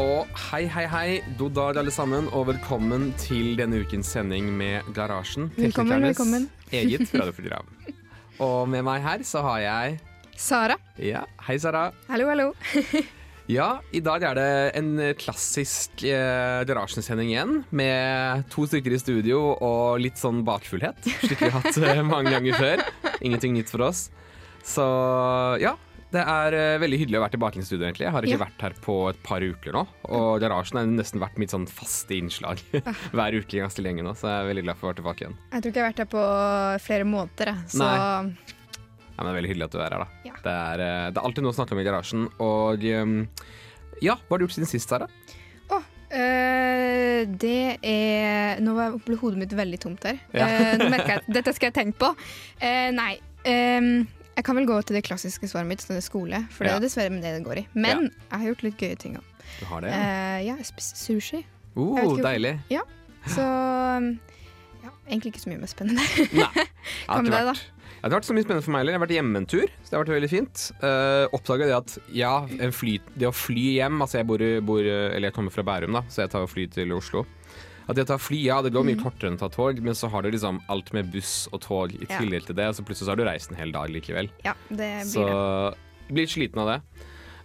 Og hei, hei, hei, Dodar alle sammen, og velkommen til denne ukens sending med Garasjen. Velkommen, velkommen. Eget radioprogram. Og med meg her så har jeg Sara. Ja, hei Sara. Hallo, hallo. Ja, i dag er det en klassisk eh, Garasjen-sending igjen, med to stykker i studio og litt sånn bakfullhet, slik vi har hatt eh, mange ganger før. Ingenting nytt for oss. Så ja, det er eh, veldig hyggelig å være tilbake i studio, egentlig. Jeg har ikke Ja. vært her på et par uker nå, og Garasjen har nesten vært mitt sånn faste innslag hver uke ganske lenge nå, så jeg er veldig glad for å være tilbake igjen. Jeg tror ikke jeg har vært her på flere måneder, så Nei. Ja, men det er veldig hyggelig at du er her, da. Ja. Det, er, eh, det er alltid noe å snakke om i garasjen, og um, ja, hva har du gjort siden sist, Sara? øh, det er Nå ble hodet mitt veldig tomt her. Ja. Uh, nå merker jeg at dette skal jeg tenke på. Uh, nei. ehm, jeg kan vel gå til det klassiske svaret mitt, som er skole, for det er dessverre med det det går i. Men jeg har gjort litt gøye ting òg. Du har det? Uh, ja, jeg spiste sushi. oh, jeg deilig. Ja. Så ja, egentlig ikke så mye mer spennende. Nei. Det Hva med deg, da? det har vært så mye spennende for meg heller. Jeg har vært hjemme en tur, så det har vært veldig fint. Uh, Oppdaga det at ja, en fly, det å fly hjem Altså jeg bor, bor Eller jeg kommer fra Bærum, da, så jeg tar og fly til Oslo. At det å ta fly, ja, det går mye Mm. kortere enn å ta tog, men så har du liksom alt med buss og tog i tillegg til det, og så plutselig så har du reist en hel dag likevel. Ja, det Så blir det. blir litt sliten av det.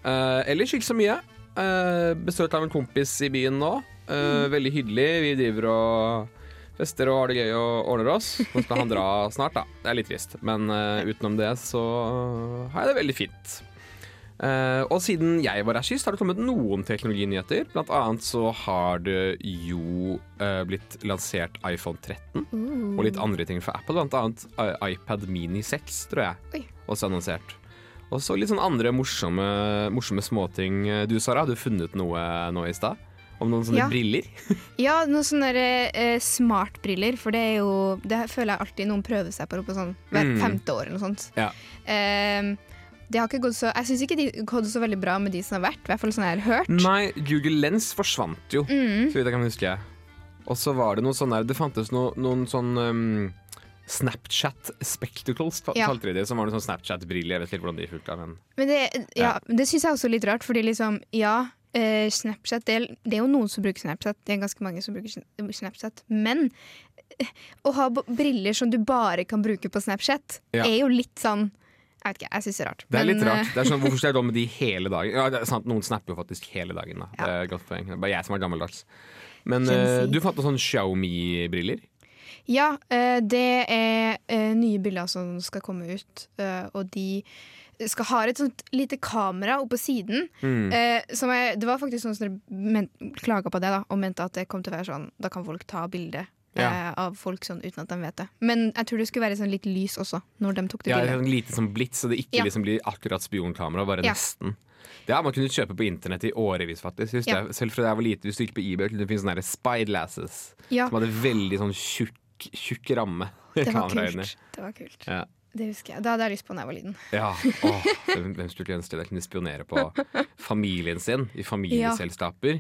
Uh, ellers ikke så mye. Uh, besøk av en kompis i byen nå. Uh, Veldig hyggelig. Vi driver og fester og har det gøy og ordner oss. Nå skal han dra snart, da. Det er litt trist. Men uh, utenom det så har jeg det veldig fint. Uh, og siden jeg var her sist, har det kommet noen teknologinyheter. Blant annet så har det jo uh, blitt lansert iPhone 13 mm. og litt andre ting fra Apple. Blant annet uh, iPad Mini 6, tror jeg. Oi. Også annonsert. Og så litt sånn andre morsomme, morsomme småting. Du Sara, har du funnet noe nå i stad? Om noen sånne Ja. briller? Ja, noen sånne uh, eh, smartbriller, for det er jo Det føler jeg alltid noen prøver seg på, på sånn hvert Mm. femte år eller noe sånt. Ja. Ehm, det har ikke gått så Jeg syns ikke de gått så veldig bra med de som har vært, i hvert fall sånn jeg har hørt. Nei, Google Lens forsvant jo, Mm. så vidt jeg kan huske. Og så var det noe sånn der Det fantes no, noen sånn um, Snapchat spectacles, Ja. kalte de det. Som var noen sånn Snapchat-briller. Jeg vet ikke hvordan de funka, men Men det, ja, det syns jeg også er litt rart, fordi liksom, ja Uh, Snapchat det det er jo noen som bruker Snapchat, det er ganske mange som bruker Snapchat, men uh, å ha briller som du bare kan bruke på Snapchat, Ja. er jo litt sånn Jeg vet ikke, jeg syns det er rart. Det er litt rart. Det er sånn, Hvorfor skal jeg da med de hele dagen? Ja, det er sant, Noen snapper jo faktisk hele dagen. da Det er godt poeng. Det er bare jeg som er gammeldags. Men Gen eh, du fant noen sånne Xiaomi-briller. Ja, eh, det er eh, nye bilder som skal komme ut, og de skal ha et sånt lite kamera oppå siden. Mm. Eh, som er, det var faktisk noen som klaga på det da, og mente at det kom til å være sånn Da kan folk ta bilde Ja. eh, av folk sånn uten at de vet det. Men jeg tror det skulle være sånn litt lys også, når de tok det Ja, bildet. Sånn lite sånn blitt så det ikke Ja. liksom blir akkurat spionkamera, bare Ja. nesten. Det har man kunnet kjøpe på internett i årevis, faktisk. Ja. jeg. Selv fra da jeg var lite, hvis du gikk på eBay, kunne det finne sånne spyglasses spy Ja, som hadde veldig sånn tjukk, tjukk ramme. det var kult. Det var kult. Ja. Det husker jeg. Det hadde jeg lyst på da jeg var liten. Ja, åh, hvem skulle ønske det? Jeg kunne spionere på familien sin i familieselskaper.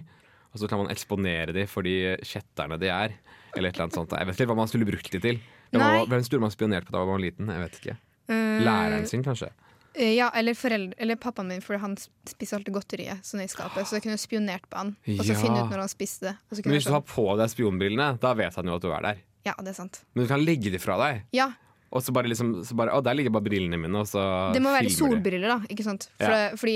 Og så kan man eksponere dem for de kjetterne de er. Eller et eller annet sånt. Jeg vet ikke hva man skulle brukt det til. Det var, Nei. hvem skulle man spionert på da man var liten? Jeg vet ikke. Eh, Læreren sin, kanskje? eh, ja, eller, foreldre, eller pappaen min, for han spiser alltid godteriet sånn i skapet. Så jeg kunne spionert på han, og så Ja. finne ut når han spiste det. Men hvis du har på deg spionbrillene, da vet han jo at du er der. ja, det er sant. Men du kan legge de fra deg. Ja, Og så bare liksom så bare, Å, der ligger bare brillene mine, og så Det må være du. solbriller, da. Ikke sant? For, Ja. Fordi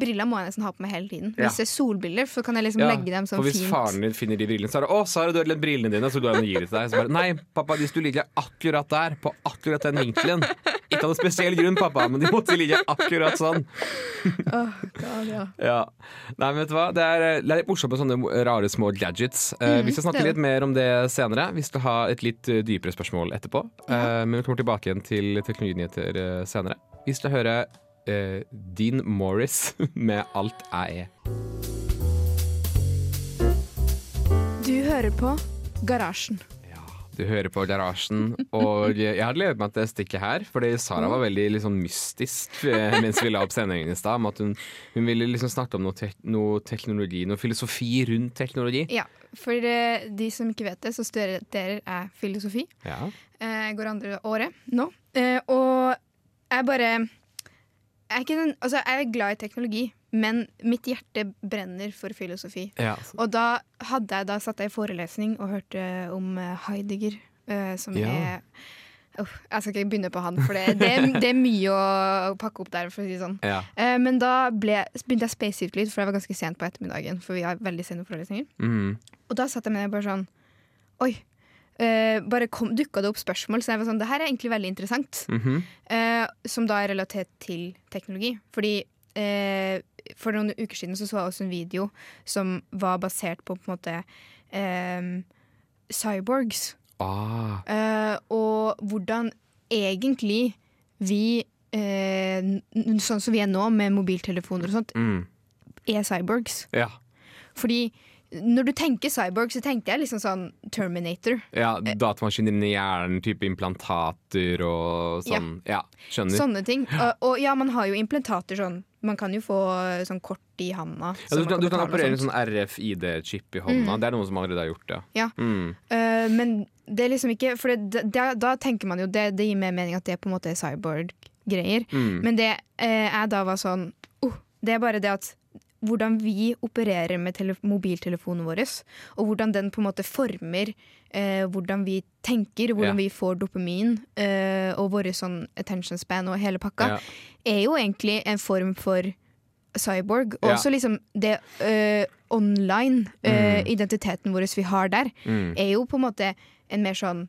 briller må jeg nesten ha på meg hele tiden. Hvis det er solbriller, så kan jeg liksom legge dem sånn for hvis fint. faren din finner de brillene, så er det 'Å, Sara, du har brillene dine', så går han og gir det til deg. Så bare 'Nei, pappa, de skulle ligge akkurat der, på akkurat den vinkelen'. Ikke av noen spesiell grunn, pappa, men de måtte ligge akkurat sånn. Åh, God, ja. Ja. Nei, men vet du hva? Det er, det er litt morsomt med sånne rare små gadgets. Eh, vi skal snakke det litt mer om det senere. Vi skal ha et litt eh, dypere spørsmål etterpå. Eh, men vi kommer tilbake igjen til teknologinyheter eh, senere. Vi skal høre uh, Dean Morris med 'Alt jeg er'. Du hører på Garasjen. Du hører på Garasjen, og jeg hadde gledet meg til det stikket her, fordi Sara var veldig liksom, mystisk eh, mens vi la opp sendingen i stad. Hun, hun ville liksom snakke om noe, te noe teknologi, noe filosofi rundt teknologi. Ja, for eh, de som ikke vet det, så studerer jeg filosofi. Ja. Eh, Jeg går andre året nå. Eh, Og jeg bare jeg er, den, altså jeg er glad i teknologi, men mitt hjerte brenner for filosofi. Ja. Og da jeg da satt jeg i forelesning og hørte om eh, Heidegger, eh, som Ja. er Uff, Jeg skal ikke begynne på han, for det, det, er, det er mye å pakke opp der. For å si det sånn. ja. uh, Men da ble, begynte jeg space ut lyd, for jeg var ganske sent på ettermiddagen. For vi har veldig sene forelesninger. mm. Og da satt jeg med det bare sånn Oi. Uh, bare kom, dukka det opp spørsmål, så jeg var sånn Det her er egentlig veldig interessant. Mm -hmm. uh, som da er relatert til teknologi. Fordi for noen uker siden så, så jeg også en video som var basert på på en måte um, cyborgs. Ah. Uh, og hvordan egentlig vi uh, Sånn som vi er nå, med mobiltelefoner og sånt, Mm. er cyborgs. Ja. Fordi når du tenker cyborg, så tenkte jeg liksom sånn Terminator. ja. Datamaskiner inni hjernen, type implantater og sånn. Ja, skjønner. Sånne ting. Og, og ja, man har jo implantater sånn. Man kan jo få sånn kort i handa. Ja, du, kan, du kan operere en sånn RFID-chip i hånda. Det er noen som allerede har gjort det. Ja. Mm. Uh, men det er liksom ikke For det, da, da tenker man jo det, det gir mer mening at det på en måte er cyborg-greier. Mm. Men det uh, jeg da var sånn oh, Det er bare det at hvordan vi opererer med mobiltelefonen vår, og hvordan den på en måte former eh, hvordan vi tenker, hvordan Ja. vi får dopamin, eh, og vår sånn attention span og hele pakka, Ja. Er jo egentlig en form for cyborg. Og Ja. også liksom det uh, online eh, identiteten vår vi har der, Mm. er jo på en måte en mer sånn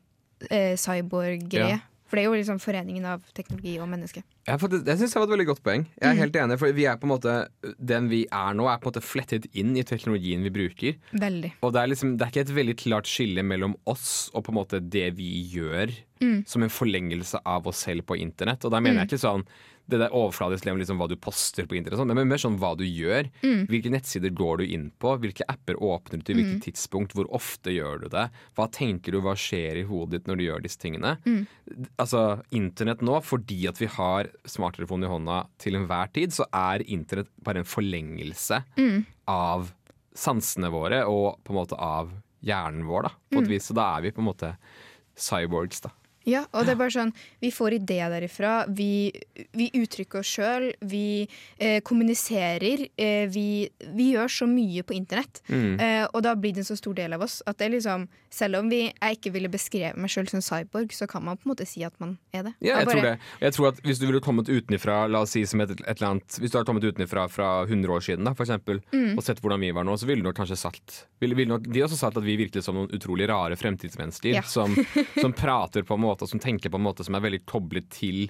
uh, cyborg-greie. Ja. For det er jo liksom foreningen av teknologi og menneske. Ja, for det, det syns jeg var et veldig godt poeng. Jeg er Mm. helt enig, for vi er på en måte Den vi er nå, er på en måte flettet inn i teknologien vi bruker. Veldig. Og det er, liksom, det er ikke et veldig klart skille mellom oss og på en måte det vi gjør, Mm. som en forlengelse av oss selv på internett. Og da mener jeg ikke sånn det der overfladiske med liksom hva du poster på internett, og sånn, men mer sånn hva du gjør. Mm. Hvilke nettsider går du inn på? Hvilke apper åpner du til hvilket tidspunkt? Hvor ofte gjør du det? Hva tenker du, hva skjer i hodet ditt når du gjør disse tingene? Mm. Altså, internett nå, fordi at vi har smarttelefonen i hånda til enhver tid, så er internett bare en forlengelse Mm. av sansene våre og på en måte av hjernen vår, da. På Mm. et vis. Så da er vi på en måte cyborgs, da. Ja, og det er bare sånn Vi får ideer derifra. Vi, vi uttrykker oss sjøl. Vi eh, kommuniserer. Eh, vi, vi gjør så mye på internett. Mm. Eh, og da blir det en så stor del av oss at det er liksom Selv om vi, jeg ikke ville beskrevet meg sjøl som cyborg, så kan man på en måte si at man er det. Ja, jeg bare- tror det. Jeg tror at Hvis du ville kommet utenfra, la oss si som et, et eller annet Hvis du hadde kommet utenfra fra 100 år siden, da, for eksempel, Mm. og sett hvordan vi var nå, så ville du nok kanskje sagt ville, ville nok, De har også sagt at vi virker som noen utrolig rare fremtidsmennesker Ja. som, som prater på en måte og som tenker på en måte som er veldig koblet til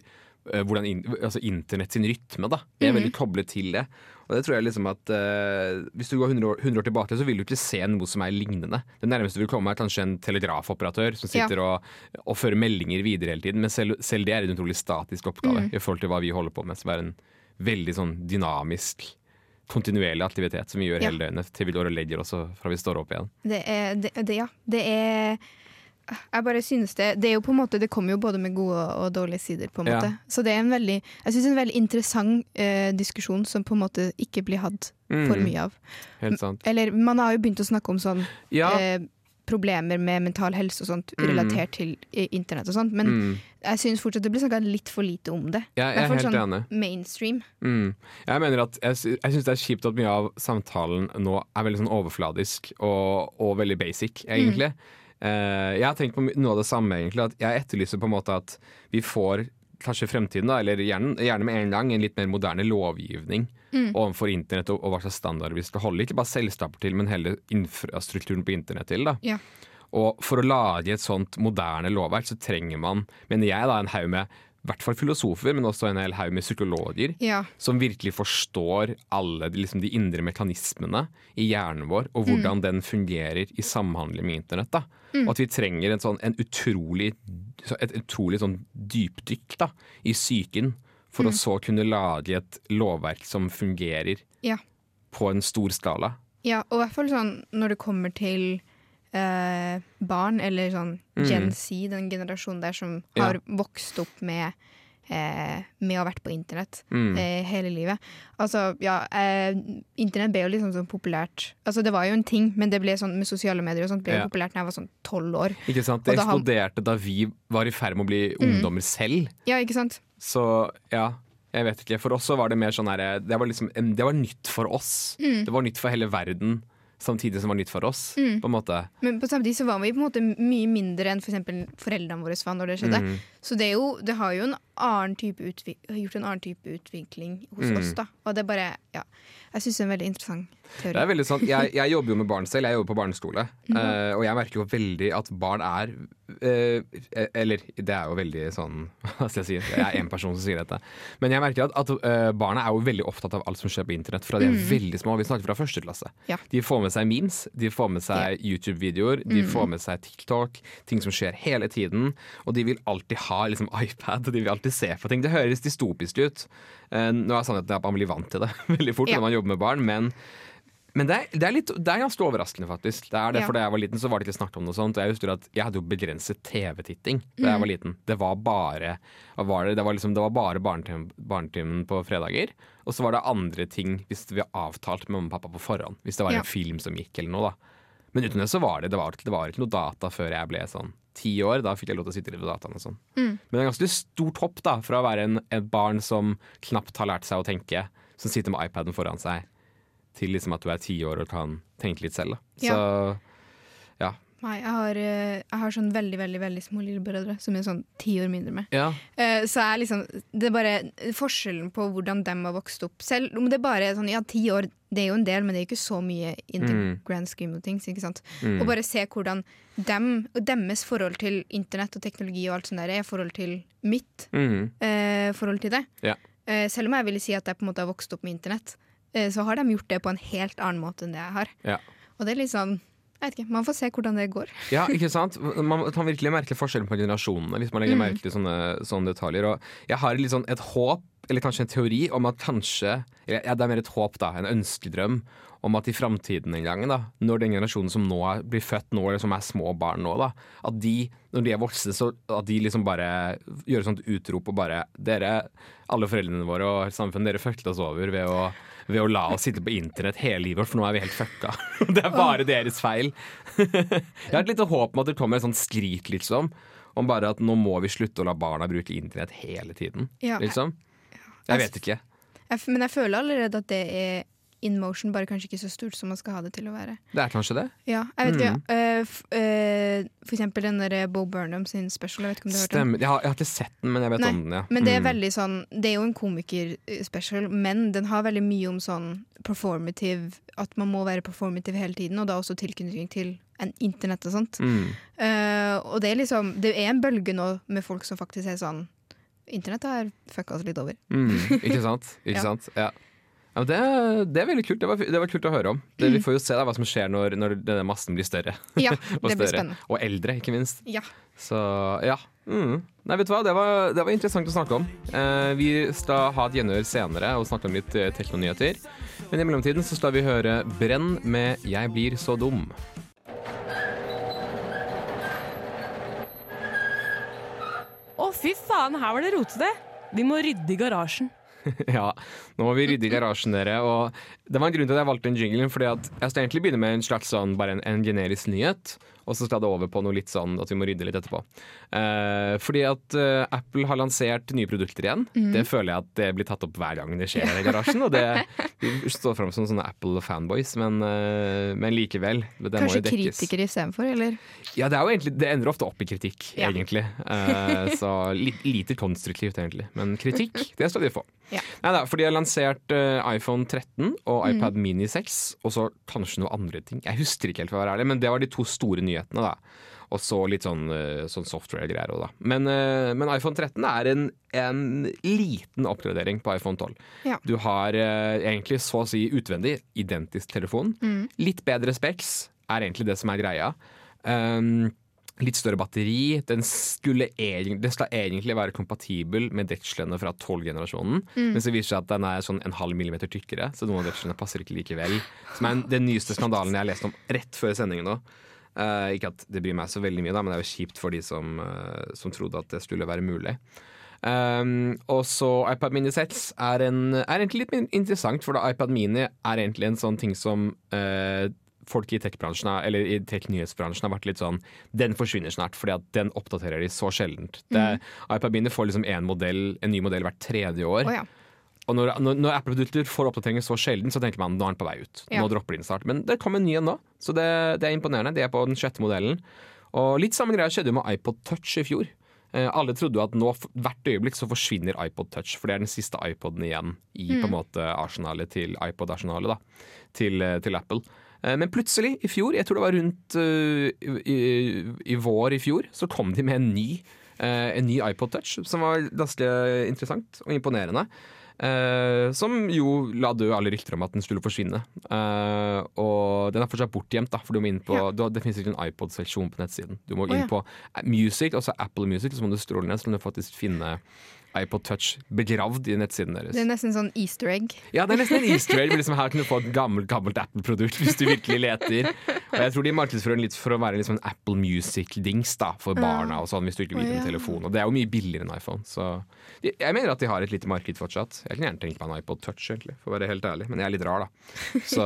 eh, hvordan in, altså internett sin rytme. da er Mhm. veldig koblet til det. Og det tror jeg liksom at uh, Hvis du går 100 år, 100 år tilbake, så vil du ikke se noe som er lignende. Det nærmeste du vil komme, er kanskje en telegrafoperatør som Ja. sitter og, og fører meldinger videre hele tiden. Men selv, selv det er en utrolig statisk oppgave Mm. i forhold til hva vi holder på med, som er en veldig sånn dynamisk, kontinuerlig aktivitet som vi gjør Ja. hele døgnet til vi går og legger oss fra vi står opp igjen. Det er, det, det, ja. Det er Jeg bare synes det Det er jo på en måte Det kommer jo både med gode og dårlige sider, på en Ja. Så det er en veldig Jeg synes en veldig interessant eh, diskusjon som på en måte ikke blir hatt for Mm, mye av. Helt sant. Eller man har jo begynt å snakke om sånn Ja. eh, problemer med mental helse og sånt Mm. relatert til eh, internett og sånt, men Mm. jeg synes fortsatt det blir snakka litt for lite om det. Jeg, jeg er helt sånn enig. mainstream. Mm. Jeg mener at jeg, jeg syns det er kjipt at mye av samtalen nå er veldig sånn overfladisk og, og veldig basic, egentlig. Eh, jeg har tenkt på noe av det samme, egentlig. At jeg etterlyser på en måte at vi får kanskje fremtiden, da, eller gjerne, gjerne med en gang, en litt mer moderne lovgivning overfor internett og, og hva slags standarder vi skal holde. Ikke bare selskaper til, men hele infrastrukturen på internett til. da. Ja. Og for å lage et sånt moderne lovverk, så trenger man, mener jeg, da, en haug med hvert fall filosofer, men også en hel haug med psykologer, Ja. som virkelig forstår alle de, liksom, de indre mekanismene i hjernen vår, og hvordan den fungerer i samhandling med internett. Da. Og at vi trenger en sånn, en utrolig, et utrolig sånn dypdykk da, i psyken for å så kunne lage et lovverk som fungerer Ja. på en stor skala. ja, og i hvert fall sånn når det kommer til eh, barn, eller sånn Gen Z, den generasjonen der som Ja. har vokst opp med eh, med å ha vært på internett Mm. eh, hele livet. Altså, ja, eh, internett ble jo liksom sånn populært. Altså, det var jo en ting, men det ble sånn med sosiale medier og sånt ble jo Ja. populært da jeg var sånn tolv år. Ikke sant? Det da eksploderte eksploderte da vi var i ferd med å bli ungdommer selv. Ja, ikke sant? Så ja, jeg vet ikke. For oss så var det mer sånn her Det var liksom Det var nytt for oss. Det var nytt for hele verden, samtidig som var nytt for oss, på en måte. Men på samtidig så var vi på en måte mye mindre enn for foreldrene våre var når det skjedde. Mm. Så det, er jo, det har jo en gjort en annen type utvikling hos Mm. oss. da Og det er bare, ja Jeg syns det er en veldig interessant teori. Det er veldig sånn, jeg, jeg jobber jo med barn selv, jeg jobber på barneskole. Uh, og jeg merker jo veldig at barn er uh, Eller det er jo veldig sånn Hva skal jeg si? Jeg er én person som sier dette. Men jeg merker at, at uh, barna er jo veldig opptatt av alt som skjer på internett fra de er veldig små. Vi snakker fra første klasse. Ja. De får med seg memes, de får med seg YouTube-videoer, de får med seg TikTok, ting som skjer hele tiden. Og de vil alltid ha liksom, iPad, de vil alltid se på ting. Det høres dystopisk ut. Eh, nå er sannheten at man blir vant til det veldig fort Ja. når man jobber med barn, men men det er, det, er litt, det er ganske overraskende, faktisk. Det er det, Ja. for Da jeg var liten, så var det ikke snakk om noe sånt. Og jeg husker at jeg hadde jo begrenset TV-titting da jeg var liten. Det var bare var det? Det, var liksom, det var bare barnetimen, barnetimen på fredager. Og så var det andre ting hvis vi har avtalt med mamma og pappa på forhånd. Hvis det var Ja. en film som gikk eller noe, da. Men uten det så var det, det var, det var ikke noe data før jeg ble sånn ti år. Da fikk jeg lov til å sitte litt ved dataen og sånn. Men det er ganske stort hopp da, fra å være en, et barn som knapt har lært seg å tenke, som sitter med iPaden foran seg, til liksom at du er ti år og kan tenke litt selv. Da. Så ja. Nei, jeg har, eh, jeg har sånn veldig veldig, veldig små lillebrødre som er sånn ti år mindre med. ja. Uh, Så jeg liksom Det er bare forskjellen på hvordan dem har vokst opp. Selv om det bare er sånn Ja, ti år, det er jo en del, men det er ikke så mye in the Mm. grand scheme of things. Ikke sant? Mm. Og bare se hvordan dem, og deres forhold til internett og teknologi og alt sånt der er forhold til mitt Mm. uh, forhold til det. Ja. Uh, selv om jeg ville si at jeg på en måte har vokst opp med internett, så har de gjort det på en helt annen måte enn det jeg har. Ja. Og det er litt sånn jeg vet ikke, Man får se hvordan det går. Ja, ikke sant? Man kan virkelig merke forskjellen på generasjonene hvis man legger merke til sånne, sånne detaljer. Og jeg har sånn et håp, eller kanskje en teori, om at kanskje ja, Det er mer et håp, da. En ønskedrøm om at i framtiden en gang, da, når den generasjonen som nå er, blir født nå, eller som er små barn nå, da, at de, når de er voksne, så at de liksom bare gjør et sånt utrop og bare Dere, alle foreldrene våre og samfunnet, dere fucket oss over ved å ved å la oss sitte på internett hele livet vårt, for nå er vi helt fucka. Det er bare deres feil. Jeg har et lite håp om at det kommer et sånt skrik, liksom. Om bare at nå må vi slutte å la barna bruke internett hele tiden. Ja. Liksom. Jeg vet ikke. Jeg, men jeg føler allerede at det er in motion, bare kanskje ikke så stort som man skal ha det til å være. Det er kanskje det. Ja, jeg vet Mm. ikke. Uh, f, eh, for eksempel den der Bo Burnham sin special. Jeg vet ikke om du har hørt den? Jeg har, jeg har ikke sett den, men jeg vet Nei, om den, ja. Men det er Mm. veldig sånn Det er jo en komikerspecial, men den har veldig mye om sånn performative At man må være performative hele tiden, og da også tilknytning til en internett og sånt. Mm. Uh, og det er liksom Det er en bølge nå med folk som faktisk er sånn Internett har fucka oss litt over. Mm. Ikke sant? Ikke Ja. sant? Ja. Ja, det, det er veldig kult. Det var, det var kult å høre om. Det, Vi får jo se da hva som skjer når, når denne massen blir større. Ja, og det blir større. spennende. Og eldre, ikke minst. Ja. Så ja. Mm. Nei, vet du hva? Det var, det var interessant å snakke om. Eh, vi skal ha et gjenhør senere og snakke om litt eh, teknonyheter. Men i mellomtiden så skal vi høre Brenn med 'Jeg blir så dum'. Å, fy faen, her var det rotete. Vi må rydde i garasjen. ja, nå må vi rydde i garasjen, dere. Og det var en grunn til at jeg valgte den jinglen, fordi at jeg skal egentlig begynne med en slags sånn, bare en, en generisk nyhet. Og så skal det over på noe litt sånn at vi må rydde litt etterpå. Eh, fordi at eh, Apple har lansert nye produkter igjen. Det føler jeg at det blir tatt opp hver gang det skjer her i garasjen. Og det vi står fram som sånne Apple-fanboys, men, eh, men likevel. Det må jo dekkes. kritikere istedenfor, eller? Ja, det, er jo egentlig, det ender ofte opp i kritikk, Ja. egentlig. Eh, så litt, lite konstruktivt, egentlig. Men kritikk, det skal de få. Ja. Neida, for de har lansert iPhone 13 og iPad Mini 6, og så kanskje noen andre ting. Jeg husker ikke helt, for å være ærlig, men det var de to store nyhetene. da. Og så litt sånn, eh, sånn software-greier òg, da. Men, eh, men iPhone 13 er en, en liten oppgradering på iPhone 12. Ja. Du har eh, egentlig så å si utvendig identisk telefon. Litt bedre specs er egentlig det som er greia. Um, litt større batteri. Den, skulle egentlig, det skal egentlig være kompatibel med dekslene fra 12-generasjonen. Men så viser det seg at den er sånn en halv millimeter tykkere, så noen av dekslene passer ikke likevel. Som er den nyeste skandalen jeg har lest om rett før sendingen nå. Eh, ikke at det bryr meg så veldig mye, da, men det er jo kjipt for de som, uh, som trodde at det skulle være mulig. Um, og så iPad Mini 6 er, en, er egentlig litt interessant, for da iPad Mini er egentlig en sånn ting som uh, folk i tech-bransjen, eller i tech-nyhetsbransjen har vært litt sånn Den forsvinner snart, fordi at den oppdaterer de så sjeldent. Det, iPad Mini får liksom en, modell, en ny modell hvert tredje år. Oh, ja. Og når, når, når Apple-produkter får oppdateringer så sjelden, så tenker man nå er den på vei ut. Ja. Nå dropper de den snart. Men det kom en ny en nå, så det, det er imponerende. Det er på den sjette modellen. Og litt samme greia skjedde jo med iPod Touch i fjor. Eh, alle trodde jo at nå hvert øyeblikk så forsvinner iPod Touch, for det er den siste iPoden igjen i på en måte arsenalet til iPod-arsenalet til, eh, til Apple. Eh, Men plutselig, i fjor, jeg tror det var rundt uh, i, i, i vår i fjor, så kom de med en ny, uh, en ny iPod Touch, som var ganske interessant og imponerende. Eh, som jo la dø alle rykter om at den skulle forsvinne. Uh, og den er fortsatt bortgjemt, da, for du må inn på Ja. du, Det finnes ikke en iPod-seksjon på nettsiden. Du må inn inn ja. på Music, altså Apple Music, så må du stråle ned, så kan du faktisk finne iPod Touch begravd i nettsiden deres. Det er nesten sånn easter egg. Ja, det er nesten en easter egg. Liksom her kan du få et gammelt, gammelt Apple-produkt hvis du virkelig leter. Og jeg tror de markedsfører litt for å være liksom en Apple Music-dings da, for barna og sånn, hvis du ikke vil med telefon. Og det er jo mye billigere enn iPhone, så jeg mener at de har et lite marked fortsatt. Jeg kan gjerne tenke meg en iPod Touch, egentlig, for å være helt ærlig, men jeg er litt rar, da. Så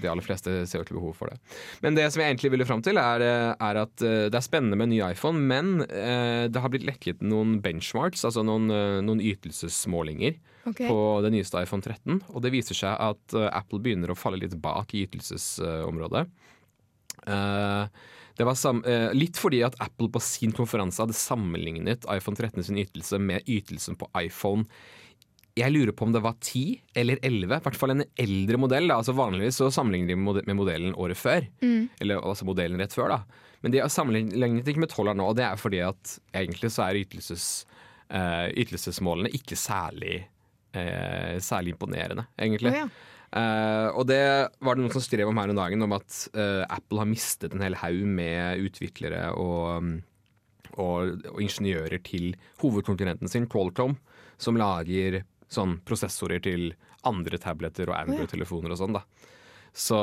de aller fleste ser jo ikke behov for det. Men det som jeg egentlig ville fram til, er, er at eh, det er spennende med en ny iPhone, men eh, det har blitt lekket noen benchmarks, altså noen, eh, noen ytelsesmålinger okay. på det nyeste iPhone 13. Og det viser seg at eh, Apple begynner å falle litt bak i ytelsesområdet. Eh, det var sam eh, litt fordi at Apple på sin konferanse hadde sammenlignet iPhone 13 sin ytelse med ytelsen på iPhone jeg lurer på om det var 10 eller 11, i hvert fall en eldre modell. Da. Altså Vanligvis så sammenligner de med modellen året før. Eller altså modellen rett før, da. Men de har sammenlignet ikke med 12 nå, og det er fordi at egentlig så er ytelses, eh, ytelsesmålene ikke særlig, eh, særlig imponerende, egentlig. Oh, ja. Uh, og det var det noen som skrev om her om dagen, om at uh, Apple har mistet en hel haug med utviklere og, mm, og, og ingeniører til hovedkonkurrenten sin, Qualcomm, som lager sånn prosessorer til andre tabletter og Android-telefoner og sånn, da. Så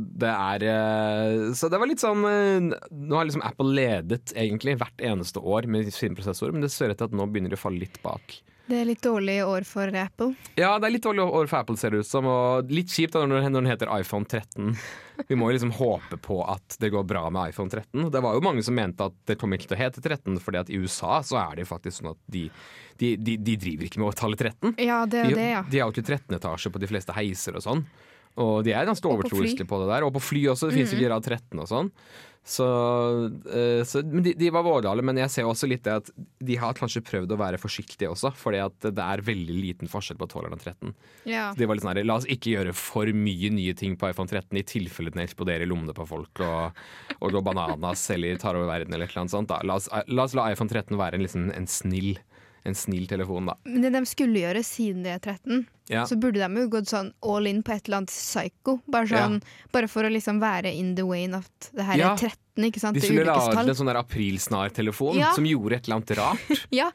det er eh, Så det var litt sånn eh, Nå har liksom Apple ledet egentlig hvert eneste år med sine prosessorer, men det ser ut til at nå begynner de å falle litt bak. Det er litt dårlig år for Apple. Ja, det er litt dårlig år for Apple, ser det ut som. Og litt kjipt da når, den heter iPhone 13. Vi må jo liksom håpe på at det går bra med iPhone 13. Det var jo mange som mente at det kommer ikke til å hete 13, fordi at i USA så er det jo faktisk sånn at de, de, de, de driver ikke med tallet 13. Ja, det er De, det, ja. de har jo ikke 13 etasje på de fleste heiser og sånn. Og de er ganske på overtroiske på det der. Og på fly også. Det finnes jo ikke grad 13 og sånn. Så, eh, så men de, de var vårdale, men jeg ser også litt det at de har kanskje prøvd å være forsiktige også, fordi at det er veldig liten forskjell på 12 og 13. ja. Så de var litt sånn her, La oss ikke gjøre for mye nye ting på iPhone 13 i tilfelle den eksploderer i lommene på folk og, og går bananas eller tar over verden eller annet sånt. La, oss, la oss la iPhone 13 være en, liksom, en, snill, en snill telefon, da. Men det de skulle gjøre siden de er 13, Ja. så burde de jo gått sånn all in på et eller annet psycho. Bare, sånn, bare for å liksom være in the way at det her Ja. er 13, ikke sant? De skulle lage en sånn der aprilsnartelefon Ja. som gjorde et eller annet rart. Ja,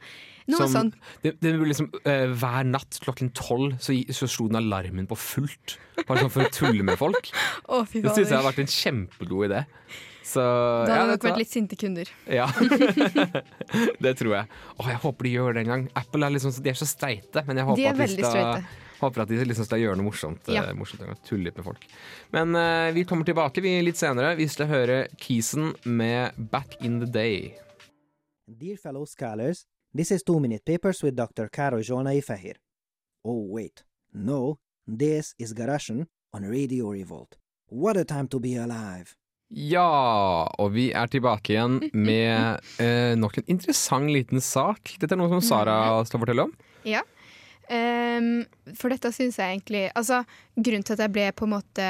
noe som, sånn. det, det liksom, uh, hver natt klokken tolv så, så slo den alarmen på fullt. Bare sånn for å tulle med folk. oh, Det syns jeg har vært en kjempegod idé. Så Da hadde ja, dere du vært litt sinte kunder. Ja, det tror jeg. Å, jeg håper de gjør det en gang. Apple er liksom, de er så streite, men jeg håper De er at de skal, håper at de liksom skal gjøre noe morsomt. Ja. eh, morsomt en gang. Tulle litt med folk. Men uh, vi kommer tilbake vi litt senere. Vi skal høre Kisen med 'Back in the Day'. Dear fellow scholars, this is Two Minute Papers with Dr. Karo Jonai Fahir. Oh, wait. No, this is Garashan on Radio Revolt. What a time to be alive! Ja, og vi er tilbake igjen med eh, nok en interessant liten sak. Dette er noe som Sara skal fortelle om. Ja. um, for dette syns jeg egentlig Altså, grunnen til at jeg ble på en måte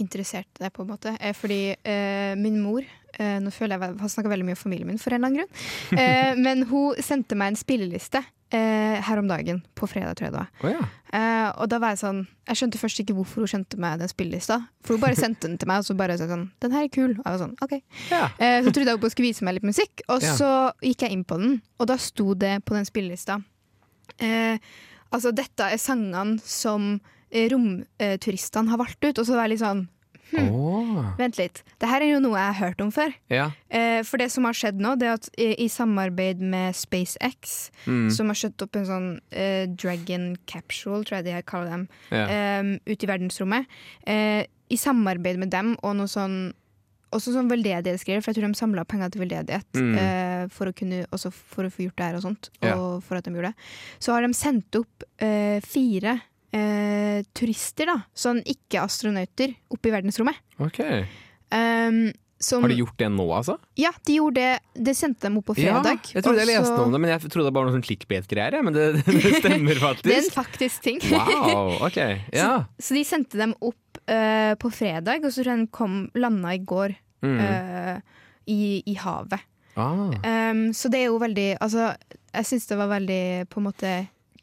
interessert i det, på en måte, er fordi uh, min mor uh, Nå føler jeg jeg har snakka veldig mye om familien min, for en eller annen grunn. uh, men hun sendte meg en spilleliste eh, her om dagen, på fredag, tror jeg det var. Oh, ja. Eh, og da var jeg sånn Jeg skjønte først ikke hvorfor hun skjønte meg den spillelista. For hun bare sendte den til meg, og så bare sa sånn 'Den her er kul'. Og jeg var sånn, ok Ja. eh, Så trodde jeg hun skulle vise meg litt musikk, og Ja. så gikk jeg inn på den, og da sto det på den spillelista eh, Altså, dette er sangene som eh, romturistene har valgt ut, og så var jeg litt sånn Åh. Vent litt. Det her er jo noe jeg har hørt om før. Ja. Eh, for det som har skjedd nå, det er at i, i samarbeid med SpaceX, Mm. som har skjøtt opp en sånn eh, Dragon Capsule, tror jeg de kaller dem, Ja. eh, ute i verdensrommet. Eh, I samarbeid med dem og noe sånn også sånn veldedighetsgreier, for jeg tror de samla penger til veldedighet Mm. eh, for, å kunne, også for å få gjort det her og sånt. Ja. Og for at de gjorde det. Så har de sendt opp eh, fire eh, turister, da, sånn ikke-astronauter, oppe i verdensrommet. Ok. Um, som, Har de gjort det nå, altså? Ja, de gjorde det. Det sendte dem opp på fredag. Ja, jeg trodde jeg leste noe om det, men jeg trodde det var noe sånn clickbait-greier. Men det, det stemmer Det er en faktisk. faktisk ting. Wow, ok. Ja. Så de sendte dem opp uh, på fredag, og så tror jeg den kom, landa i går Mm. uh, i, i havet. Ah. Um, så det er jo veldig Altså, jeg syns det var veldig på en måte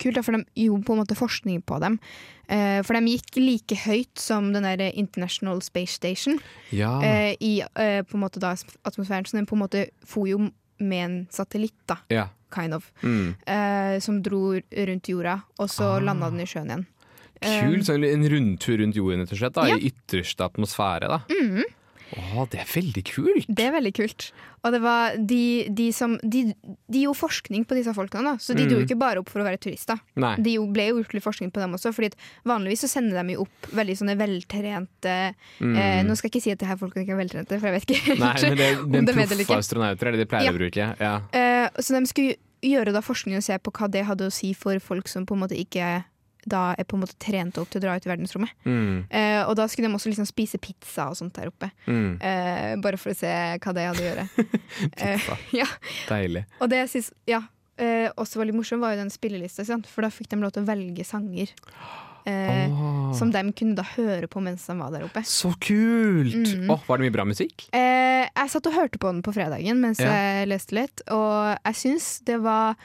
kult, da, for de gjorde på en måte forskning på dem. Eh, for de gikk like høyt som den der International Space Station Ja. eh, i eh, på en måte da atmosfæren. Så den på en måte for jo med en satellitt, da, ja. kind of, Mm. som dro rundt jorda, og så Ah. landa den i sjøen igjen. Kult, så en rundtur rundt jorden, rett og slett, da, Ja. i ytterste atmosfære. da. Mhm. Å, det er veldig kult! Det er veldig kult. Og det var de, de som De, de gjorde forskning på disse folkene, da. Så de Mm. dro ikke bare opp for å være turister. Nei. De jo- ble jo gjort litt forskning på dem også, Fordi vanligvis så sender de jo opp veldig sånne veltrente Mm. eh, Nå skal jeg ikke si at det her folkene ikke er veltrente, for jeg vet ikke Nei, men det, om den de er proffe astronauter er det de pleier Ja. å bruke. Ja. Eh, så de skulle gjøre da forskning og se på hva det hadde å si for folk som på en måte ikke da er på en måte trent opp til å dra ut i verdensrommet. Mm. Eh, og da skulle de også liksom spise pizza og sånt der oppe. Mm. Eh, bare for å se hva det hadde å gjøre. Eh, Pizza. ja. Deilig. Og det jeg synes, ja, eh, også var litt morsomt, var jo den spillelista, sant? for da fikk de lov til å velge sanger. Eh, Åh. Som de kunne da høre på mens de var der oppe. Så kult! Mhm. Oh, var det mye bra musikk? Eh, jeg satt og hørte på den på fredagen mens Ja. jeg leste litt, og jeg syns det var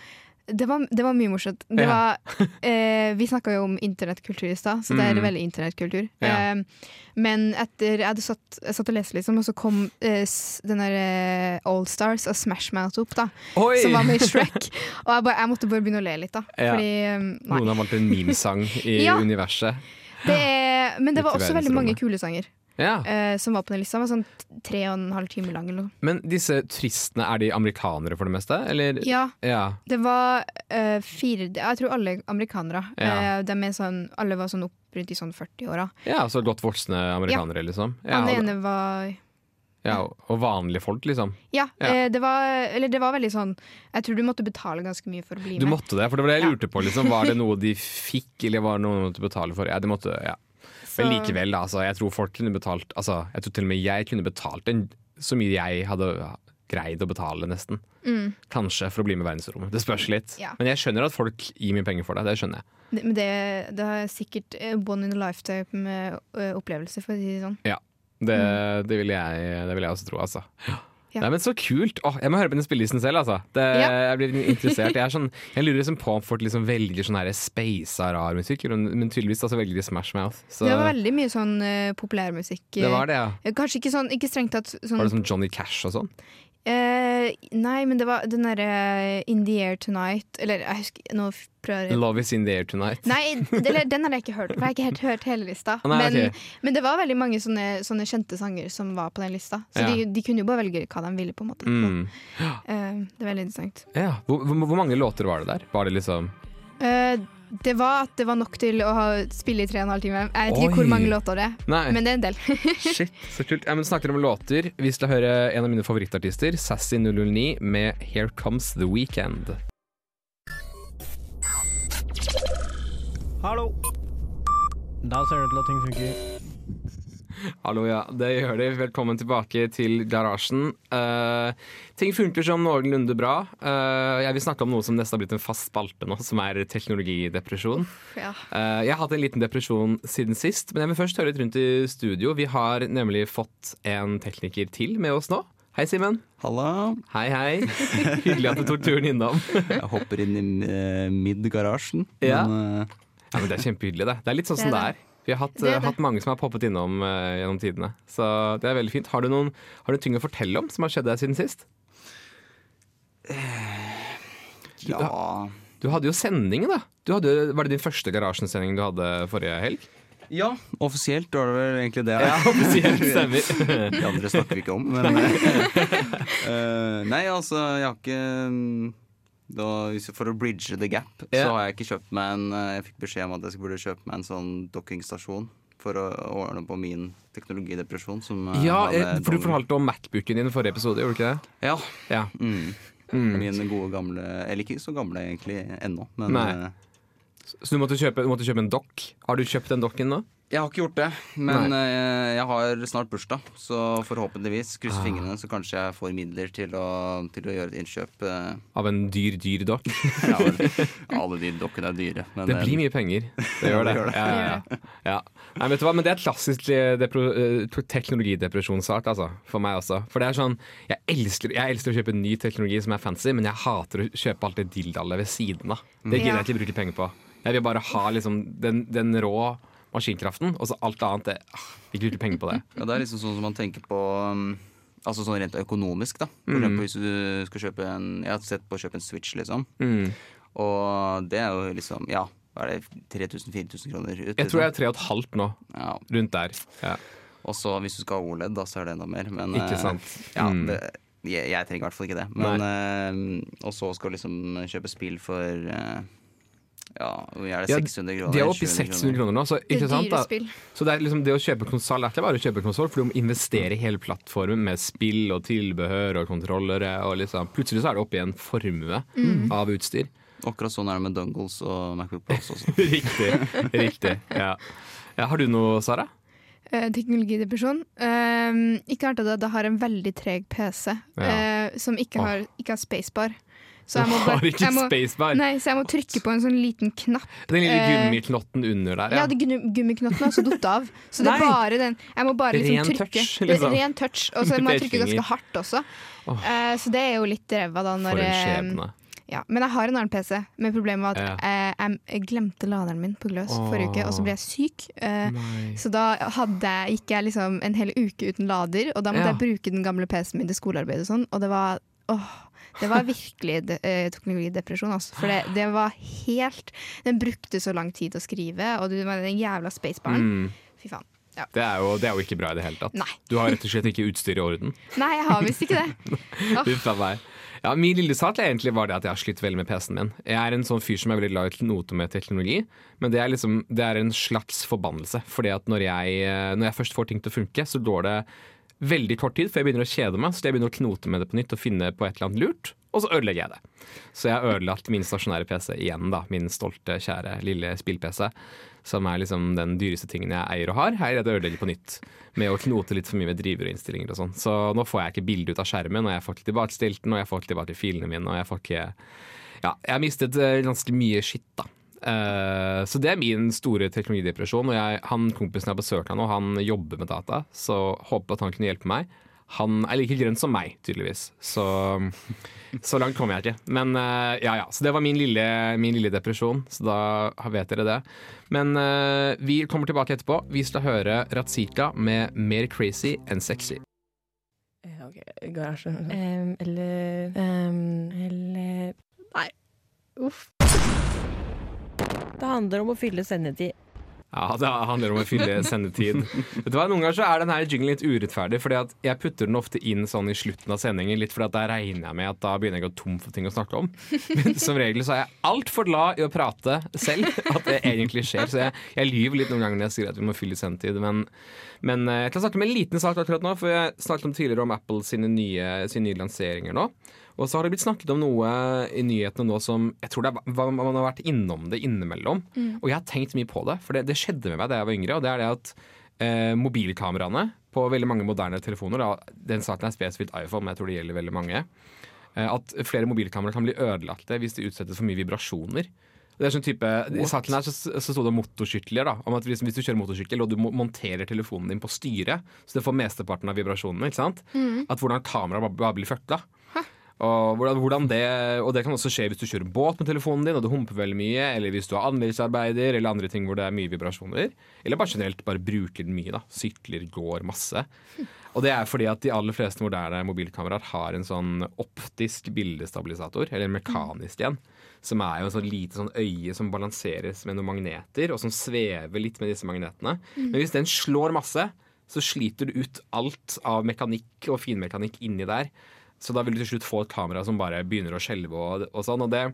det var, det var mye morsomt. Det Ja. var, eh, vi snakka jo om internettkultur i stad, så det er Mm. veldig internettkultur. Ja. Eh, men etter jeg satt, jeg satt og leste, liksom, og så kom eh, den der eh, Allstars og Smash Mouth opp, da, Oi! som var med i Shrek. og jeg, bare, jeg måtte bare begynne å le litt, da. Ja. Fordi eh, Nei. Noen har valgt en memesang i Ja. universet. Det er, men det var også veldig mange kule sanger Ja. eh, som var på den lista. Var sånn tre og en halv time lang eller. Men disse turistene, er de amerikanere for det meste? Eller? Ja, Ja. Det var eh, fire Jeg tror alle amerikanere. Ja. Eh, sånn, alle var sånn opp rundt i sånn 40-åra. ja, så godt voksne amerikanere, liksom. Ja, Han ene var ja, og vanlige folk, liksom. Ja, Ja. Eh, det var Eller det var veldig sånn Jeg tror du måtte betale ganske mye for å bli Du med. måtte det, for det var det jeg Ja. lurte på. Liksom. Var det noe de fikk, eller var det noe de måtte betale for? Ja, de måtte, ja. Så- Men likevel, da, altså, jeg tror folk kunne betalt Altså, jeg tror til og med jeg kunne betalt en, så mye jeg hadde greid å betale, nesten. Mm. Kanskje, for å bli med i verdensrommet. Det spørs litt. Ja. Men jeg skjønner at folk gir mye penger for det. Det skjønner jeg. Det, men det, det er sikkert eh, one in a lifetime-opplevelse, for å si det sånn. Det, det, vil, jeg, det vil jeg også tro, altså. Ja. Nei, men Så kult! Åh, jeg må høre på den spillelisten selv. altså det, Ja. Jeg blir interessert Jeg, er sånn, jeg lurer liksom på om folk liksom velger sånn spasa rar musikk, men men tydeligvis altså velger de Smash Mouth. Så Det var veldig mye sånn uh, populærmusikk. det var det, ja. Eh, Kanskje ikke sånn, ikke strengt tatt sånn Var det sånn Johnny Cash og sånn? Eh, Nei, men det var den derre In the Air Tonight Eller jeg husker Nå prøver jeg Love is in the air tonight. Nei, det- den har jeg ikke hørt. For jeg har ikke helt hørt hele lista. Nei, men, okay. men det var veldig mange sånne, sånne kjente sanger som var på den lista. Så Ja. de, de kunne jo bare velge hva de ville. på en måte Mm. Uh, Det er veldig interessant. Ja. Hvor, hvor, hvor mange låter var det der? Var det liksom Eh, det var at det var nok til å spille i tre og en halv time. Jeg vet ikke Oi. hvor mange låter det er, Nei. men det er en del. Shit, så kult. Ja, men snakker om låter. Vi skal høre en av mine favorittartister, Sassy 009, med Here Comes The Weekend. Hallo. Da ser det til at ting funker. Hallo, ja. Det gjør det. Velkommen tilbake til garasjen. Uh, ting funker som noenlunde bra. Uh, jeg vil snakke om noe som nesten har blitt en fast spalte nå, som er teknologidepresjon. ja. Uh, jeg har hatt en liten depresjon siden sist, men jeg vil først høre litt rundt i studio. Vi har nemlig fått en tekniker til med oss nå. Hei, Simen. Halla. Hei, hei. Hyggelig at du tok turen innom. Jeg hopper inn i mid-garasjen. Ja. Men, Ja, men Det er kjempehyggelig, det. Det er litt sånn som Det det er er. Vi har hatt, Det eh, det. hatt mange som har poppet innom uh, gjennom tidene. Så det er veldig fint. Har du noen har du ting å fortelle om som har skjedd deg siden sist? ja. Du hadde jo sending, da. Du hadde, var det din første garasjensending du hadde forrige helg? ja, offisielt var det vel egentlig det. Ja, offisielt stemmer. De andre snakker vi ikke om, men uh, Nei, altså, jeg har ikke da, For å bridge the gap, yeah. så har jeg ikke kjøpt meg en eh, Jeg fikk beskjed om at jeg burde kjøpe meg en sånn dokkingstasjon for å ordne på min teknologidepresjon. Som eh, Ja, eh, for du fortalte om Macbooken din i forrige episode, gjorde du ikke det? Ja. Ja. Mm. Mm. Min gode gamle Eller ikke så gamle egentlig ennå, men Nei. Så du måtte, kjøpe, du måtte kjøpe en dokk. Har du kjøpt den dokken nå? Jeg har ikke gjort det, men eh, jeg har snart bursdag. Så forhåpentligvis, kryss Ah. fingrene, så kanskje jeg får midler til å, til å gjøre et innkjøp. eh. Av en dyr, dyr dokk? Ja, alle de dokkene er dyre. Men Det eh, blir mye penger. Det gjør det. det gjør det. Ja, ja, ja. Ja. Nei, vet du hva? Men det er klassisk eh, eh, teknologidepresjonsart, altså. For meg også. For det er sånn jeg elsker, jeg elsker å kjøpe ny teknologi som er fancy, men jeg hater å kjøpe alt det dildalet ved siden av. Det gidder jeg ikke bruke penger på. Jeg vil bare ha liksom den, den rå maskinkraften, og så alt annet det, ah, Vi bruker penger på det. ja, det er liksom sånn som man tenker på um, Altså sånn rent økonomisk, da. For Mm. eksempel hvis du skal kjøpe en Jeg har sett på å kjøpe en Switch, liksom. Mm. Og det er jo liksom Ja, hva er det 3000-4000 kroner ut? Jeg tror jeg er tre og et halvt nå, ja. rundt der. Ja. Og så hvis du skal ha OLED, da, så er det enda mer. Men, Ikke eh, sant. Ja, Mm. det, jeg, jeg trenger i hvert fall ikke det. Men, eh, og så skal du liksom kjøpe spill for eh, Ja, er det 600 kroner? De er oppe i 600 kroner nå, så, Det ikke sant, da? så det, er liksom det å kjøpe konsoll er ikke bare å kjøpe konsoll, for du må investere i hele plattformen med spill og tilbehør og kontrollere. Og liksom. Plutselig så er det oppe i en formue av utstyr. Akkurat sånn er det med Dungles og Macbook Pros også. riktig. riktig, ja. ja. Har du noe, Sara? Eh, teknologidepresjon. Um, ikke annet av at jeg har en veldig treg PC Ja. eh, som ikke har, ikke har spacebar. Så jeg må bare- jeg må-? Nei, så jeg må trykke på en sånn liten knapp. Den lille Eh, gummiknotten under der, Ja, ja. det gummiknotten har også datt av. Så det er bare den Jeg må bare liksom Ren trykke. touch, liksom. Ren touch. Og så må jeg trykke ganske hardt også. Oh. Så det er jo litt ræva, da. Når, For en eh, skjebne. ja. Men jeg har en annen PC, men problemet var at Ja. eh, jeg, glemte laderen min på gløs forrige uke, og så ble jeg syk. Eh, så da hadde gikk jeg liksom en hel uke uten lader, og da måtte Ja. jeg bruke den gamle PC-en min til skolearbeid og sånn, og det var åh, det var virkelig de, eh, teknologidepresjon. Altså. For det, det var helt Den brukte så lang tid å skrive, og du var den jævla spacebaren. Mm. Fy faen. Ja. Det, er jo, det er jo ikke bra i det hele tatt. Nei. Du har rett og slett ikke utstyr i orden. Nei, jeg har visst ikke det. Uff meg. Ja, min lille sak egentlig var det at jeg har slitt veldig med PC-en min. Jeg er en sånn fyr som er veldig glad i noe med teknologi, men det er, liksom, det er en slags forbannelse. Fordi at når jeg, når jeg først får ting til å funke, så går det veldig kort tid før jeg begynner å kjede meg. Så jeg begynner å knote med det på nytt og finne på et eller annet lurt, og så ødelegger jeg det. Så jeg har ødelagt min stasjonære PC igjen, da. Min stolte, kjære lille spill-PC. Som er liksom den dyreste tingen jeg eier og har. Her er det å ødelegge på nytt. Med å knote litt for mye med driver og innstillinger og sånn. Så nå får jeg ikke bildet ut av skjermen, og jeg får ikke tilbakestilt den, og jeg får ikke tilbake filene mine, og jeg får ikke Ja, jeg har mistet eh, ganske mye skitt, da. Eh, så det er min store teknologidepresjon. Og jeg, han kompisen jeg har besøkt han nå, han jobber med data, så håper at han kunne hjelpe meg. Han er like grønn som meg, tydeligvis. Så, så langt kommer jeg ikke. Men uh, ja, ja. Så det var min lille, min lille depresjon. Så da vet dere det. Men uh, vi kommer tilbake etterpå. Vi skal høre Ratzika med 'Mer crazy enn sexy'. Eh, Ok, garasje. Um, eller um, Eller Nei. Uff. Det handler om å fylle sendetid. Ja, det handler om å fylle sendetid. Vet du hva, Noen ganger så er denne jinglen litt urettferdig, fordi at jeg putter den ofte inn sånn i slutten av sendingen, litt fordi at da regner jeg med at da begynner jeg å gå tom for ting å snakke om. Men som regel så er jeg altfor glad i å prate selv, at det egentlig skjer. Så jeg, jeg lyver litt noen ganger når jeg sier at vi må fylle sendetid. Men, men eh, jeg kan snakke med en liten sak akkurat nå, for jeg snakket om tidligere om Apple sine nye, sine nye lanseringer nå. Og så har det blitt snakket om noe i nyhetene nå som jeg tror det er, man har vært innom det innimellom. Og jeg har tenkt mye på det, for det, det skjedde med meg da jeg var yngre. Og det er det at eh, mobilkameraene på veldig mange moderne telefoner, da, den saken er spesifikt iPhone, men jeg tror det gjelder veldig mange, eh, at flere mobilkameraer kan bli ødelagte hvis de utsettes for mye vibrasjoner. Det er sånn type, I saken her så, så sto det motorsykler. da Om at hvis, hvis du kjører motorsykkel og du monterer telefonen din på styret, så det får mesteparten av vibrasjonene, ikke sant? at hvordan kameraet bare, bare blir fucka. Og, hvordan, det, og det kan også skje hvis du kjører båt med telefonen din og du humper veldig mye, eller hvis du har anleggsarbeider eller andre ting hvor det er mye vibrasjoner. Eller bare generelt bare bruker den mye. da Sykler, går masse. Og det er fordi at de aller fleste moderne mobilkameraer har en sånn optisk bildestabilisator, eller en mekanisk igjen, som er jo en sånn lite sånn øye som balanseres med noen magneter, og som svever litt med disse magnetene. Men hvis den slår masse, så sliter du ut alt av mekanikk og finmekanikk inni der. Så da vil du til slutt få et kamera som bare begynner å skjelve og, og sånn. Og det,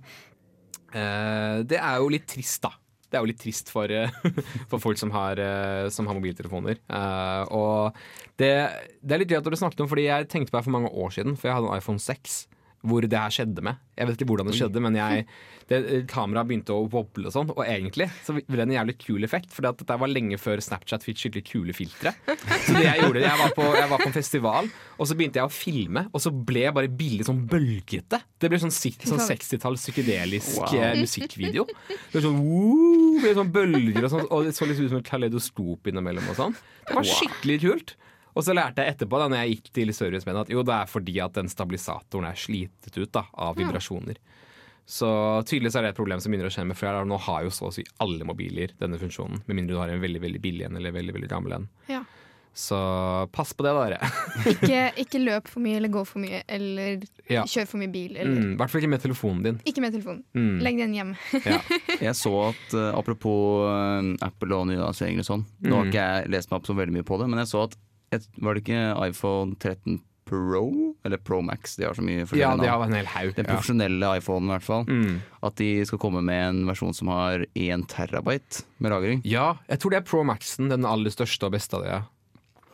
eh, det er jo litt trist, da. Det er jo litt trist for, eh, for folk som har, eh, som har mobiltelefoner. Eh, og det, det er litt gøy at du snakket om, fordi jeg tenkte på det for mange år siden, for jeg hadde en iPhone 6 hvor det her skjedde med. Jeg vet ikke hvordan det skjedde, men jeg, det, kameraet begynte å boble og sånn. Og egentlig så ble det en jævlig kul effekt, for dette var lenge før Snapchat fikk skikkelig kule filtre. Så det jeg gjorde, jeg var, på, jeg var på en festival, og så begynte jeg å filme, og så ble jeg bare bildet sånn bølgete. Det ble sånn, sånn 60-talls psykedelisk wow. musikkvideo. Det ble sånn, woo, ble sånn bølger og sånn, og det så litt ut som et kaleidoskop innimellom og sånn. Det var skikkelig kult. Og så lærte jeg etterpå da når jeg gikk til servicemenn at jo, det er fordi at den stabilisatoren er slitet ut da, av vibrasjoner. Så tydeligvis er det et problem som begynner å skje med flere. Nå har jo så å si alle mobiler denne funksjonen, med mindre du har en veldig veldig billig en eller veldig veldig gammel en. Ja. Så pass på det, dere. Ikke, ikke løp for mye eller gå for mye eller Ja. kjør for mye bil. Eller. Mm, hvert fall ikke med telefonen din. Ikke med telefonen. Mm. Legg den hjemme. Ja. Jeg så at uh, apropos uh, Apple og nyanseringer og sånn Nå har Mm. ikke jeg lest meg opp så veldig mye på det, men jeg så at et, Var det ikke iPhone 13 Pro? Eller Pro Max? De har så mye ja, forskjellige de navn. har en hel haug. Den Ja. profesjonelle iPhonen, i hvert fall. Mm. At de skal komme med en versjon som har 1 terabyte med lagring. ja, jeg tror det er Pro Maxen, den aller største og beste av det.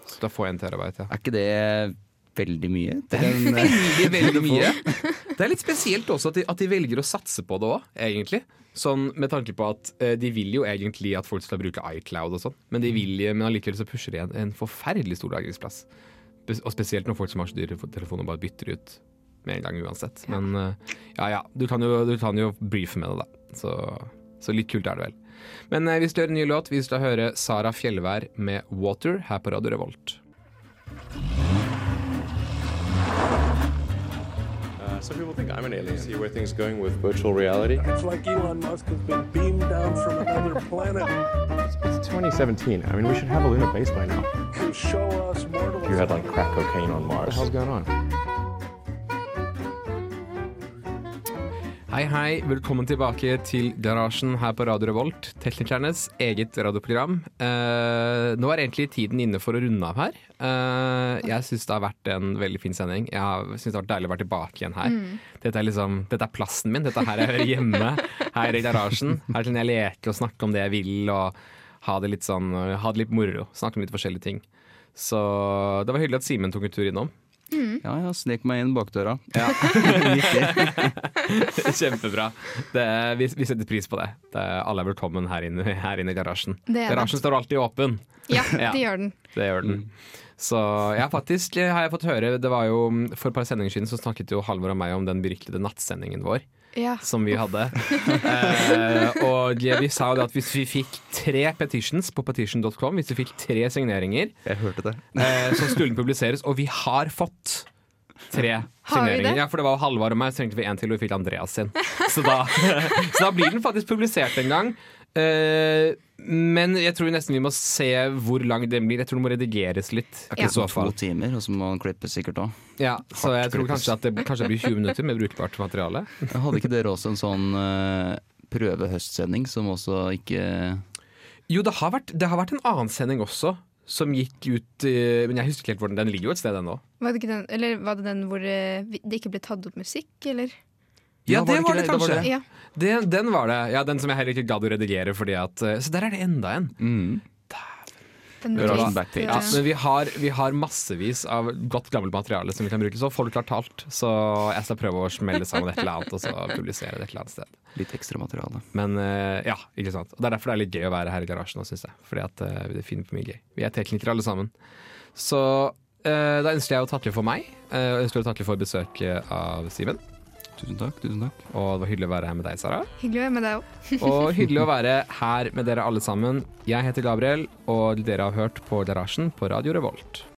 Så da får jeg en terabyte, ja. Er ikke det veldig mye? Det er veldig, veldig mye. Det er litt spesielt også at de, at de velger å satse på det òg, egentlig. Sånn Med tanke på at eh, de vil jo egentlig at folk skal bruke iCloud og sånn, men de vil, men allikevel så pusher de en, en forferdelig stor lagringsplass. Og spesielt når folk som har så dyre telefoner, bare bytter ut med en gang uansett. Men eh, ja ja, du kan jo, du kan jo briefe med det, da. Så, så litt kult er det vel. Men eh, vi skal høre en ny låt. Vi skal høre Sara Fjellvær med 'Water' her på Radio Revolt. Uh, some people think I'm an alien. See where things going with virtual reality. It's like Elon Musk has been beamed down from another planet It's 2017. I mean, we should have a lunar base by now. to show us mortals. You had like crack cocaine on Mars. What the hell's going on? Hei, hei. Velkommen tilbake til Garasjen her på Radio Revolt, teknikernes eget radioprogram. Eh, nå er egentlig tiden inne for å runde av her. Eh, jeg syns det har vært en veldig fin sending. Jeg syns det har vært deilig å være tilbake igjen her. Dette, er liksom, dette er plassen min. Dette er her jeg hører hjemme. Her i garasjen. Her kan jeg leke og snakke om det jeg vil, og ha det litt sånn, ha det litt moro. Snakke om litt forskjellige ting. Så det var hyggelig at Simen tok en tur innom. Ja, ja, snek meg inn bakdøra. Ja. Kjempebra. Det, vi, vi setter pris på det. det. Alle er velkommen her inne, her inne i garasjen. Er det. Garasjen står alltid åpen. Ja, Ja. det gjør den. Det gjør den. Så ja, faktisk har jeg fått høre Det var jo For et par sendinger siden så snakket jo Halvor og meg om den beryktede nattsendingen vår. Ja. Som vi hadde. eh, og vi sa jo det at hvis vi fikk tre petitions på petition.com, hvis vi fikk tre signeringer, Jeg hørte det. eh, så skulle den publiseres. Og vi har fått tre Har signeringer. Ja, for det var Halvard og meg, så trengte vi en til, og vi fikk Andreas sin. Så da, så da blir den faktisk publisert en gang. Eh, men jeg tror nesten vi må se hvor lang den blir. Jeg tror den må redigeres litt. Det I så to fall. timer, og så må man klippe sikkert òg. Ja, så jeg tror kanskje at det kanskje blir 20 minutter med brukbart materiale. Hadde ikke dere også en sånn uh, prøvehøstsending som også ikke Jo, det har vært, det har vært en annen sending også. Som gikk ut eh, Men jeg husker ikke helt hvor den Den ligger jo et sted ennå. Var det, ikke den, eller var det den hvor eh, det ikke ble tatt opp musikk, eller? Ja, det var det var det? Var kanskje. det- Ja. Det, den var det. Ja, Den som jeg heller ikke gadd å redigere. Fordi at, eh, så der er det enda en. mm. Den var. Ja, men vi har, vi har massevis av godt gammelt materiale som vi kan bruke. Så folk har talt. Så jeg skal prøve å smelle sammen et eller annet og så publisere det et eller annet sted. Litt ekstra materiale. Men eh, ja, ikke sant. Og Det er derfor det er litt gøy å være her i garasjen, syns jeg. Fordi at eh, det finner på mye gøy. Vi er teknikere alle sammen. Så eh, da ønsker jeg å takke for meg. Uh, ønsker å takke for besøket av Simen. Tusen takk. tusen takk. Og det var hyggelig å være her med deg, Sara. Hyggelig å være med deg òg. Og hyggelig å være her med dere alle sammen. Jeg heter Gabriel, og dere har hørt på Garasjen på Radio Revolt.